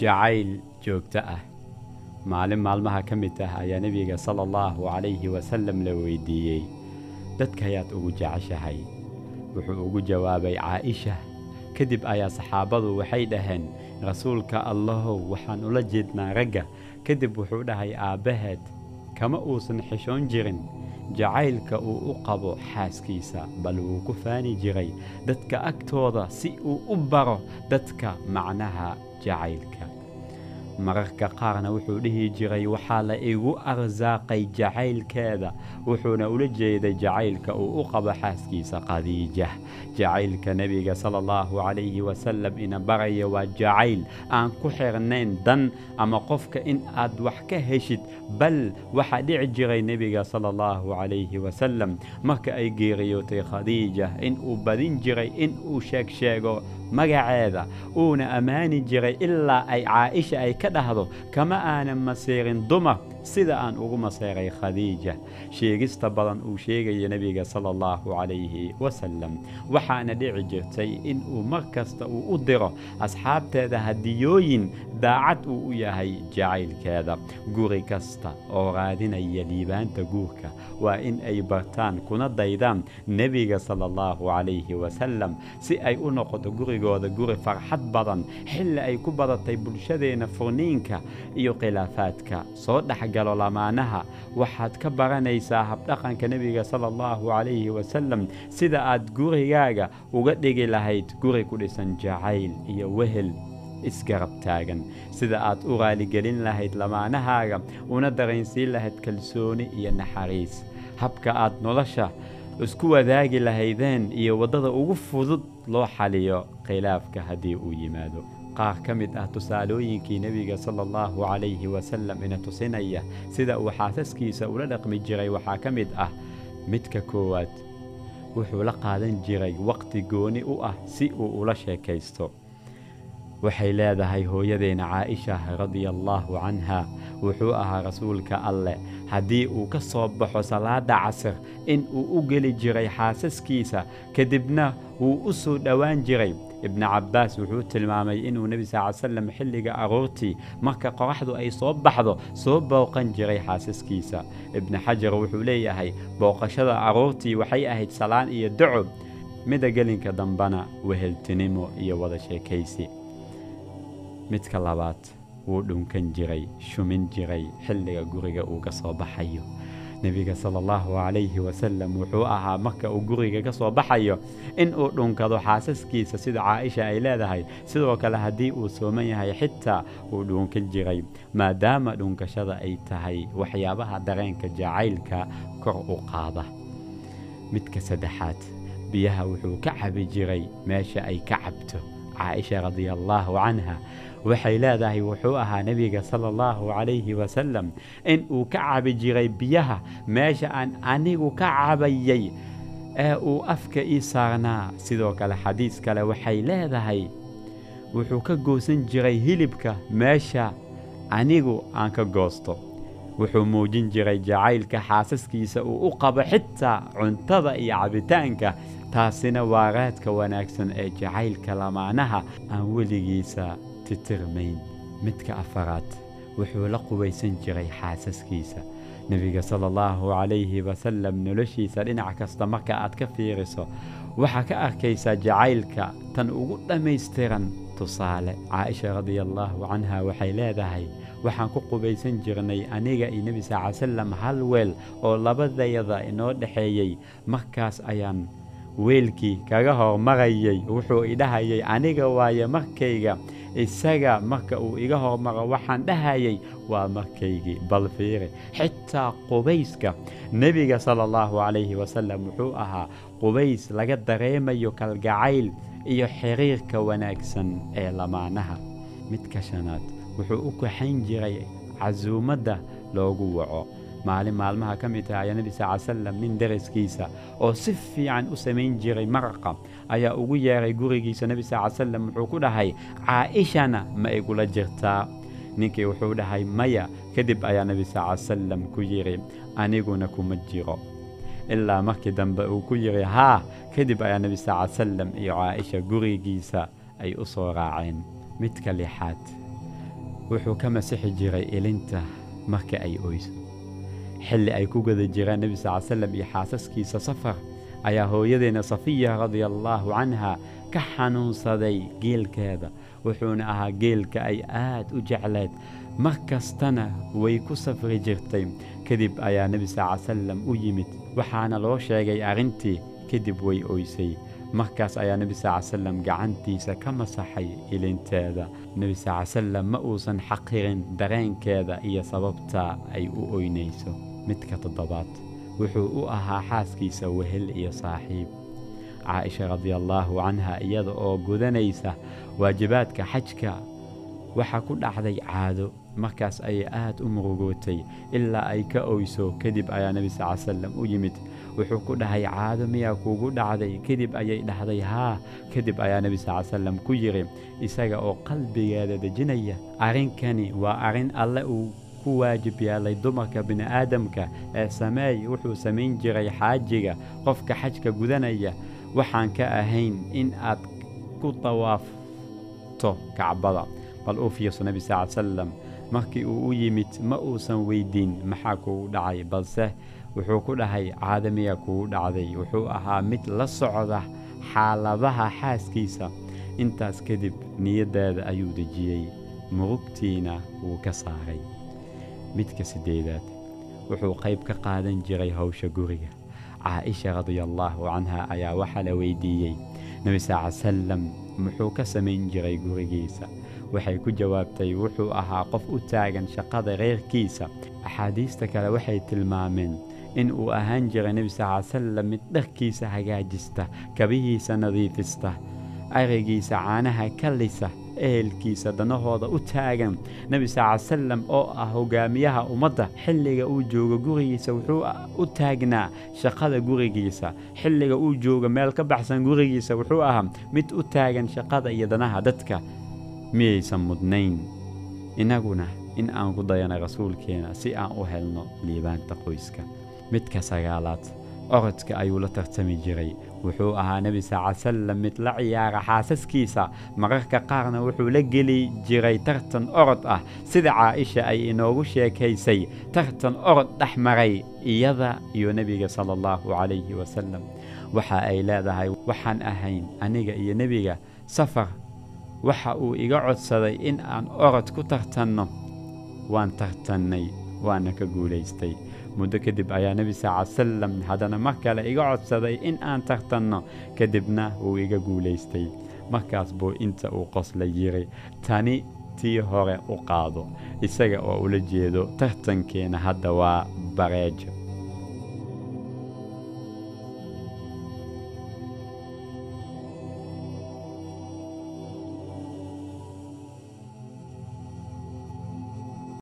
jacayl joogto ah. Maalin maalmaha ka mid ah ayaa nebiga sala allahu calayhi wasalam la weydiiyey dadka ayaad ugu jeceshahay wuxuu ugu jawaabay caa'isha kadib ayaa saxaabadu waxay dhaheen rasuulka allahow waxaan ula jeednaa ragga kadib wuxuu dhahay aabbaheed kama uusan xishoon jirin. Jacaylka uu u qabo xaaskiisa bal wuu ku faani jiray. Dadka agtooda si uu u baro dadka macnaha jacaylka. Mararka qaarna wuxuu dhihi jiray waxaa la igu arsaaqay jacaylkeeda wuxuuna ula jeeday jacaylka uu u qabo xaaskiisa khadiija. Jacaylka nebiga sala allahu calayhi wasalam ina baraya waa jacayl aan ku xirnayn dan ama qofka in aad wax ka heshid bal waxaa dhici jiray nebiga sala allahu calayhi wasalam marka ay geeriyootay khadiija in uu badin jiray in uu sheeg sheego magaceeda uuna ammaani jiray ilaa ay caa'isha ay ka dhahdo kama aanan masiirin dumar sida aan ugu maseeray khadiija sheegista badan uu sheegaya nebiga sala allahu calayhi wasalam waxaana dhici jirtay in uu mar kasta uu u diro asxaabteeda hadiyooyin daacad uu u yahay jacaylkeeda. Guri kasta oo raadinaya liibaanta guurka waa in ay bartaan kuna daydaan nebiga sala allahu calayhi wasalam si ay u noqoto gurigooda guri farxad badan xilli ay ku badatay bulshadeenna furniinka iyo khilaafaadka. Soo dhexgalo lamaanaha. Waxaad ka baranaysaa habdhaqanka nebiga sala allahu calayhi wasalam sida aad gurigaaga uga dhigi lahayd guri ku dhisan jacayl iyo wehel isgarab taagan. Sida aad u raaligelin lahayd lamaanahaaga una dareensiin lahayd kalsooni iyo naxariis. Habka aad nolosha isku wadaagi lahaydeen iyo waddada ugu fudud loo xaliyo khilaafka haddii uu yimaado qaar ka mid ah tusaalooyinkii nebiga sala allahu calayhi wasalam ina tusinaya sida uu xaasaskiisa ula dhaqmi jiray waxaa ka mid ah midka koowaad wuxuu la qaadan jiray waqti gooni u ah si uu ula sheekaysto waxay leedahay hooyadeena caaisha radia allaahu canha. Wuxuu ahaa rasuulka alleh haddii uu ka soo baxo salaada casir in uu u geli jiray xaasaskiisa kadibna wuu u soo dhowaan jiray. Ibnu cabbaas wuxuu tilmaamay inuu nebi sal slam xilliga aroortii marka qoraxdu ay soo baxdo soo booqan jiray xaasaskiisa. Ibnu xajar wuxuu leeyahay booqashada aroortii waxay ahayd salaan iyo daco mida gelinka dambana weheltinimo iyo wada sheekaysi midka labaad wuu dhunkan jiray shumin jiray xilliga guriga uu ka soo baxayo. Nebiga sala allahu calayhi wasalam wuxuu ahaa marka uu guriga ka soo baxayo in uu dhunkado xaasaskiisa sida caaisha ay leedahay. Sidoo kale haddii uu sooman yahay xitaa wuu dhunkan jiray maadaama dhunkashada ay tahay waxyaabaha dareenka jacaylka kor u qaada. Midka saddexaad biyaha wuxuu ka cabi jiray meesha ay ka cabto. Caaisha radia allaahu canha waxay leedahay wuxuu ahaa nebiga sala allahu calayhi wasalam in uu ka cabi jiray biyaha meesha aan anigu ka cabayay ee uu afka ii saarnaa. Sidoo kale xadiis kale waxay leedahay wuxuu ka goosan jiray hilibka meesha anigu aan ka goosto. Wuxuu muujin jiray jacaylka xaasaskiisa uu u qabo xitaa cuntada iyo cabitaanka taasina waa raadka wanaagsan ee jacaylka lamaanaha aan weligiisa titirmayn. Midka afaraad wuxuu la qubaysan jiray xaasaskiisa. Nebiga sala allahu calayhi wasalam noloshiisa dhinac kasta marka aad ka fiiriso waxaa ka arkaysaa jacaylka tan ugu dhammaystiran. Tusaale caaisha radia allaahu canha waxay leedahay waxaan ku qubaysan jirnay aniga iyo nebi sal ly salam hal weel oo labadayada inoo dhexeeyey markaas ayaan weelkii kaga hormarayay wuxuu idhahayay aniga waaye markayga isaga marka uu iga hormaro waxaan dhahayay waa markaygii bal fiiri. Xitaa qubayska nebiga sala allahu calayhi wasalam wuxuu ahaa qubays laga dareemayo kalgacayl iyo xiriirka wanaagsan ee lamaanaha. Midka shanaad wuxuu u kaxayn jiray casuumadda loogu waco maalin maalmaha ka mid ah ayaa nebi sal salam nin daraskiisa oo si fiican u samayn jiray maraqa. Ayaa ugu yeeray gurigiisa nebi sal salam wuxuu ku dhahay caa'ishana ma igula jirtaa ninkii wuxuu dhahay maya kadib ayaa nebi sal salam ku yidhi aniguna kuma jiro. Ilaa markii dambe uu ku yidhi haa kadib ayaa nebi sal salam iyo caa'isha gurigiisa ay u soo raaceen. Midka lixaad wuxuu ka masixi jiray ilinta marka ay oyso xilli ay ku guda jiraan nebi sal ly slam iyo xaasaskiisa safar. Ayaa hooyadeena safiya radia allaahu canha ka xanuunsaday geelkeeda wuxuuna ahaa geelka ay aad u jecleed. Mar kastana way ku safri jirtay. Kadib ayaa nebi sal salam u yimid waxaana loo sheegay arrintii kadib way oysay. Markaas ayaa nebi sal salam gacantiisa ka masaxay ilinteeda. Nebi sal salam ma uusan xaqirin dareenkeeda iyo sababta ay u oynayso midka toddobaad. Wuxuu u ahaa xaaskiisa wehel iyo saaxiib. Caaisha radiallaahu canha iyada oo gudanaysa waajibaadka xajka waxaa ku dhacday caado. Markaas ayay aad u murugootay ilaa ay ka oyso kadib ayaa nebi sal salam u yimid. Wuxuu ku dhahay caado miyaa kuugu dhacday? Kadib ayay dhahday haa. Kadib ayaa nebi sal salam ku yidhi isaga oo qalbigeeda dejinaya arrinkani waa arrin alle uu ku waajib yeelay dumarka bini'aadamka ee sameey wuxuu samayn jiray xaajiga qofka xajka gudanaya. Waxaan ka ahayn in aad ku dawaafto kacbada bal uu fiirso nebi sal salam markii uu u yimid ma uusan weyddiin maxaa kugu dhacay? Balse wuxuu ku dhahay caadamiya kugu dhacday. Wuxuu ahaa mid la socda xaaladaha xaaskiisa. Intaas kadib niyaddeeda ayuu dejiyey. Murugtiina wuu ka saaray midka siddeedaad wuxuu qayb ka qaadan jiray howsha guriga. Caaisha radiallaahu canha ayaa waxaa la weydiiyey nebi sal ly salam muxuu ka samayn jiray gurigiisa. Waxay ku jawaabtay wuxuu ahaa qof u taagan shaqada reerkiisa. Axaadiista kale waxay tilmaameen in uu ahaan jiray nebi sal ly salam mid dharkiisa hagaajista kabihiisa nadiifista arigiisa caanaha ka lisa ehelkiisa danahooda u taagan. Nebi sal ly salam oo ah hogaamiyaha ummadda xilliga uu joogo gurigiisa wuxuu u taagnaa shaqada gurigiisa. Xilliga uu joogo meel ka baxsan gurigiisa wuxuu ahaa mid u taagan shaqada iyo danaha dadka. Miyaysan mudnayn? Innaguna in aan ku dayana rasuulkeena si aan u helno liibaanta qoyska. Midka sagaalaad orodka ayuu la tartami jiray. Wuxuu ahaa nebi sal ly salam mid la ciyaara xaasaskiisa. Mararka qaarna wuxuu la geli jiray tartan orod ah. Sida caaisha ay inoogu sheekaysay tartan orod dhex maray iyada iyo nebiga sala allahu calayhi wasalam waxa ay leedahay waxaan ahayn aniga iyo nebiga safar. Waxa uu iga codsaday in aan orod ku tartanno. Waan tartannay waana ka guulaystay muddo kadib ayaa nebi sal ly salam haddana mar kale iga codsaday in aan tartanno kadibna wuu iga guulaystay. Markaas buu inta uu qosla yiray tani tii hore u qaado isaga oo ula jeedo tartankeena hadda waa bareejo